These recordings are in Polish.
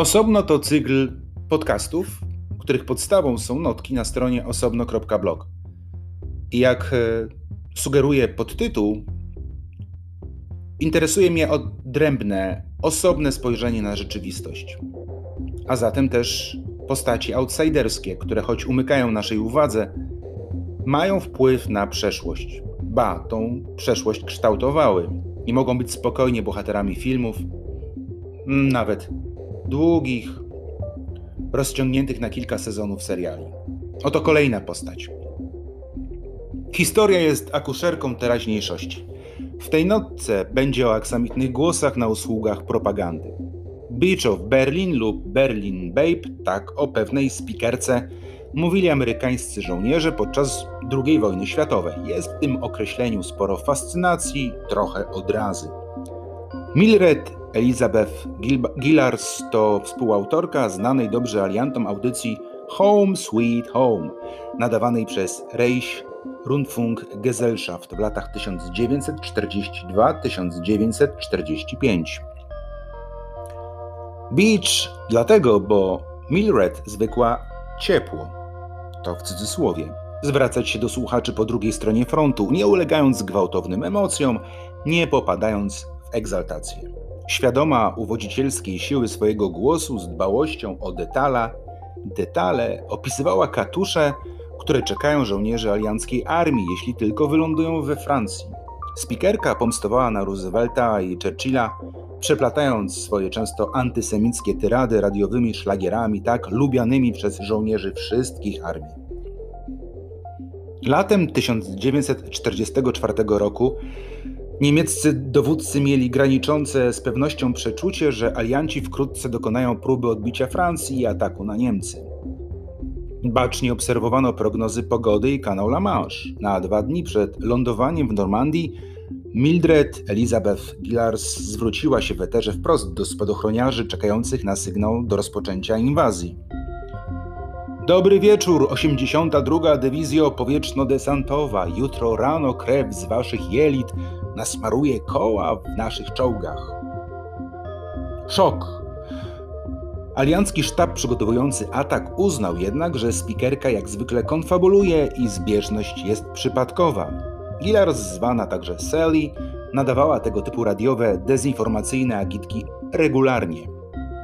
Osobno to cykl podcastów, których podstawą są notki na stronie osobno.blog. I jak e, sugeruje podtytuł, interesuje mnie odrębne, osobne spojrzenie na rzeczywistość. A zatem też postaci outsiderskie, które choć umykają naszej uwadze, mają wpływ na przeszłość. Ba, tą przeszłość kształtowały i mogą być spokojnie bohaterami filmów, nawet długich, rozciągniętych na kilka sezonów seriali. Oto kolejna postać. Historia jest akuszerką teraźniejszości. W tej notce będzie o aksamitnych głosach na usługach propagandy. Beach of Berlin lub Berlin Babe, tak o pewnej spikerce mówili amerykańscy żołnierze podczas II wojny światowej. Jest w tym określeniu sporo fascynacji, trochę odrazy. Mildred Elizabeth Gillars to współautorka znanej dobrze aliantom audycji Home Sweet Home, nadawanej przez Reich Rundfunk Gesellschaft w latach 1942-1945. Beach dlatego, bo Mildred zwykła ciepło, to w cudzysłowie, zwracać się do słuchaczy po drugiej stronie frontu, nie ulegając gwałtownym emocjom, nie popadając w egzaltację. Świadoma uwodzicielskiej siły swojego głosu z dbałością o detala, detale opisywała katusze, które czekają żołnierzy alianckiej armii, jeśli tylko wylądują we Francji. Spikerka pomstowała na Roosevelta i Churchilla, przeplatając swoje często antysemickie tyrady radiowymi szlagierami, tak lubianymi przez żołnierzy wszystkich armii. Latem 1944 roku Niemieccy dowódcy mieli graniczące z pewnością przeczucie, że alianci wkrótce dokonają próby odbicia Francji i ataku na Niemcy. Bacznie obserwowano prognozy pogody i kanał La Manche. Na dwa dni przed lądowaniem w Normandii Mildred Elizabeth Gillars zwróciła się w eterze wprost do spadochroniarzy czekających na sygnał do rozpoczęcia inwazji. Dobry wieczór, 82. Dywizjo Powietrzno-Desantowa. Jutro rano krew z waszych jelit nasmaruje koła w naszych czołgach. Szok. Aliancki sztab przygotowujący atak uznał jednak, że spikerka jak zwykle konfabuluje i zbieżność jest przypadkowa. Gillard, zwana także Sally, nadawała tego typu radiowe, dezinformacyjne agitki regularnie.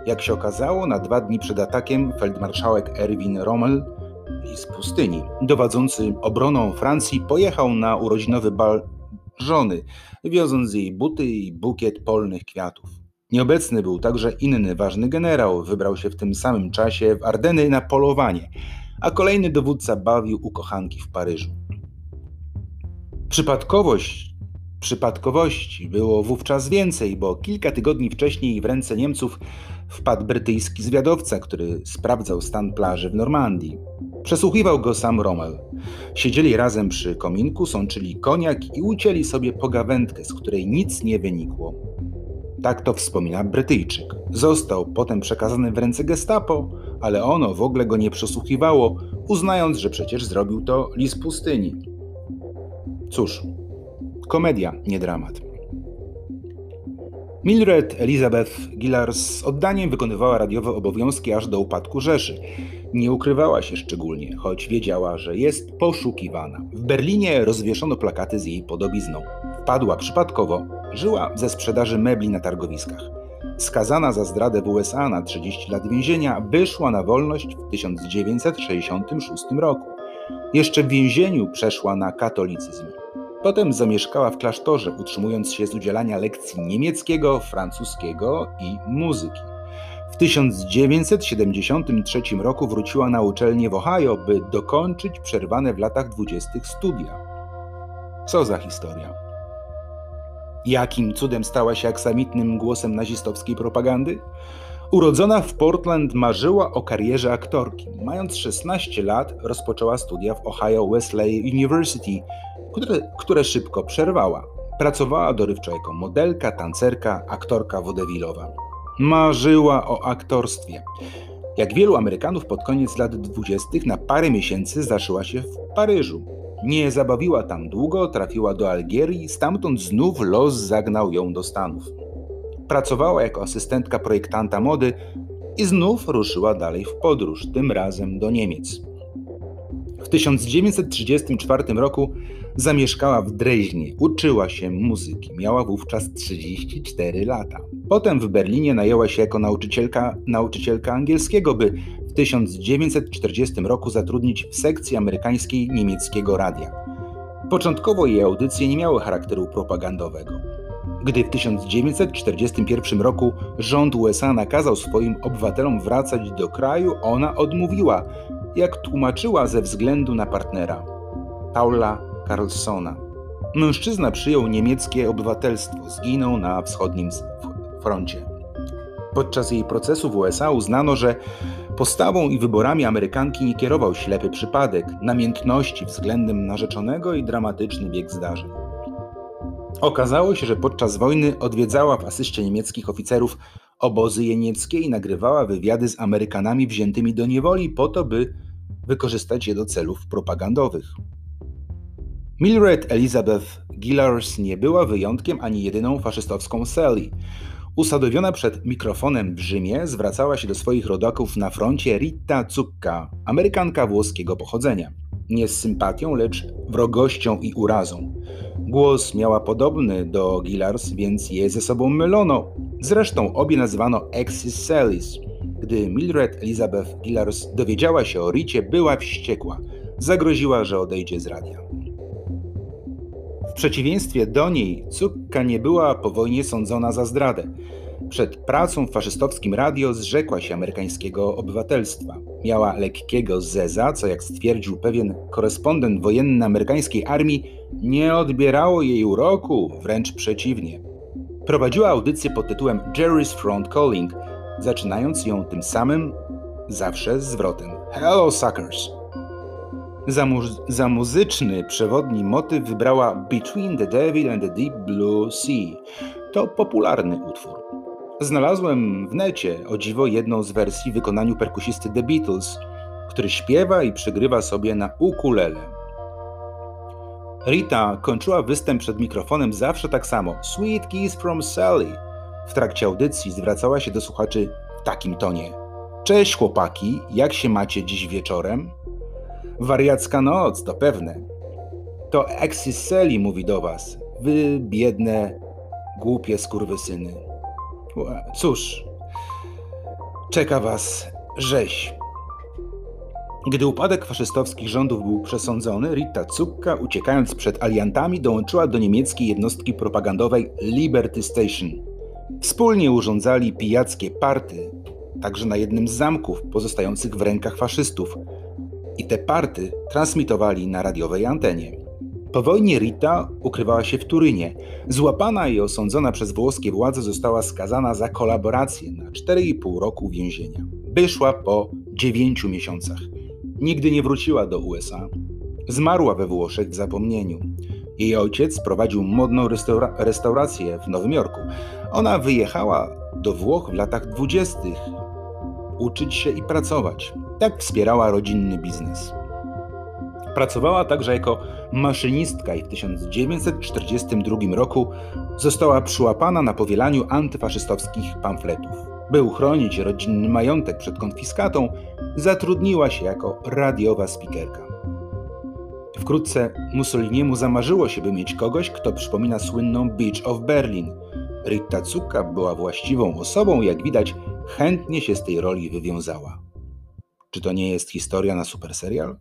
Jak się okazało, na dwa dni przed atakiem feldmarszałek Erwin Rommel z pustyni, dowodzący obroną Francji, pojechał na urodzinowy bal żony, wioząc jej buty i bukiet polnych kwiatów. Nieobecny był także inny ważny generał, wybrał się w tym samym czasie w Ardeny na polowanie, a kolejny dowódca bawił u kochanki w Paryżu. Przypadkowość Przypadkowości było wówczas więcej, bo kilka tygodni wcześniej w ręce Niemców wpadł brytyjski zwiadowca, który sprawdzał stan plaży w Normandii. Przesłuchiwał go sam Rommel. Siedzieli razem przy kominku, sączyli koniak i ucięli sobie pogawędkę, z której nic nie wynikło. Tak to wspomina Brytyjczyk. Został potem przekazany w ręce gestapo, ale ono w ogóle go nie przesłuchiwało, uznając, że przecież zrobił to lis pustyni. Cóż, komedia, nie dramat. Mildred Elizabeth Gillars z oddaniem wykonywała radiowe obowiązki aż do upadku Rzeszy. Nie ukrywała się szczególnie, choć wiedziała, że jest poszukiwana. W Berlinie rozwieszono plakaty z jej podobizną. Wpadła przypadkowo, żyła ze sprzedaży mebli na targowiskach. Skazana za zdradę w USA na 30 lat więzienia, wyszła na wolność w 1966 roku. Jeszcze w więzieniu przeszła na katolicyzm. Potem zamieszkała w klasztorze, utrzymując się z udzielania lekcji niemieckiego, francuskiego i muzyki. W 1973 roku wróciła na uczelnię w Ohio, by dokończyć przerwane w latach dwudziestych studia. Co za historia? Jakim cudem stała się aksamitnym głosem nazistowskiej propagandy? Urodzona w Portland, marzyła o karierze aktorki. Mając 16 lat, rozpoczęła studia w Ohio Wesleyan University, które, które szybko przerwała. Pracowała dorywczo jako modelka, tancerka, aktorka wodewilowa. Marzyła o aktorstwie. Jak wielu Amerykanów pod koniec lat dwudziestych na parę miesięcy zaszyła się w Paryżu. Nie zabawiła tam długo, trafiła do Algierii, stamtąd znów los zagnał ją do Stanów. Pracowała jako asystentka projektanta mody, i znów ruszyła dalej w podróż, tym razem do Niemiec. W 1934 roku zamieszkała w Dreźnie, uczyła się muzyki, miała wówczas 34 lata. Potem w Berlinie najęła się jako nauczycielka, nauczycielka angielskiego, by w 1940 roku zatrudnić w sekcji amerykańskiej niemieckiego radia. Początkowo jej audycje nie miały charakteru propagandowego. Gdy w 1941 roku rząd USA nakazał swoim obywatelom wracać do kraju, ona odmówiła, jak tłumaczyła ze względu na partnera, Paula Carlsona. Mężczyzna przyjął niemieckie obywatelstwo, zginął na wschodnim froncie. Podczas jej procesu w USA uznano, że postawą i wyborami Amerykanki nie kierował ślepy przypadek, namiętności względem narzeczonego i dramatyczny bieg zdarzeń. Okazało się, że podczas wojny odwiedzała w asyście niemieckich oficerów obozy jenieckie i nagrywała wywiady z Amerykanami wziętymi do niewoli po to, by wykorzystać je do celów propagandowych. Mildred Elizabeth Gillars nie była wyjątkiem ani jedyną faszystowską Sally. Usadowiona przed mikrofonem w Rzymie zwracała się do swoich rodaków na froncie Rita Zucca, Amerykanka włoskiego pochodzenia. Nie z sympatią, lecz wrogością i urazą. Głos miała podobny do Gillars, więc je ze sobą mylono. Zresztą obie nazywano Exis Salis. Gdy Mildred Elizabeth Gillars dowiedziała się o Ricie, była wściekła. Zagroziła, że odejdzie z radia. W przeciwieństwie do niej, Cukka nie była po wojnie sądzona za zdradę. Przed pracą w faszystowskim radio zrzekła się amerykańskiego obywatelstwa. Miała lekkiego zeza, co jak stwierdził pewien korespondent wojenny amerykańskiej armii, nie odbierało jej uroku, wręcz przeciwnie. Prowadziła audycję pod tytułem Jerry's Front Calling, zaczynając ją tym samym zawsze zwrotem Hello suckers! Za, mu za, muzyczny przewodni motyw wybrała Between the Devil and the Deep Blue Sea. To popularny utwór. Znalazłem w necie o dziwo jedną z wersji w wykonaniu perkusisty The Beatles, który śpiewa i przygrywa sobie na ukulele. Rita kończyła występ przed mikrofonem zawsze tak samo. Sweet kiss from Sally. W trakcie audycji zwracała się do słuchaczy w takim tonie. Cześć chłopaki, jak się macie dziś wieczorem? Wariacka noc, to pewne. To Exis Sally mówi do was. Wy biedne, głupie skurwysyny. Cóż, czeka was rzeź. Gdy upadek faszystowskich rządów był przesądzony, Rita Cukka, uciekając przed aliantami, dołączyła do niemieckiej jednostki propagandowej Liberty Station. Wspólnie urządzali pijackie party, także na jednym z zamków pozostających w rękach faszystów. I te party transmitowali na radiowej antenie. Po wojnie Rita ukrywała się w Turynie. Złapana i osądzona przez włoskie władze została skazana za kolaborację na 4,5 roku więzienia. Wyszła po 9 miesiącach. Nigdy nie wróciła do USA. Zmarła we Włoszech w zapomnieniu. Jej ojciec prowadził modną restaura restaurację w Nowym Jorku. Ona wyjechała do Włoch w latach dwudziestych uczyć się i pracować. Tak wspierała rodzinny biznes. Pracowała także jako maszynistka i w 1942 roku została przyłapana na powielaniu antyfaszystowskich pamfletów. By uchronić rodzinny majątek przed konfiskatą, zatrudniła się jako radiowa spikerka. Wkrótce Mussoliniemu zamarzyło się, by mieć kogoś, kto przypomina słynną Beach of Berlin. Rita Zucca była właściwą osobą, jak widać, chętnie się z tej roli wywiązała. Czy to nie jest historia na super serial?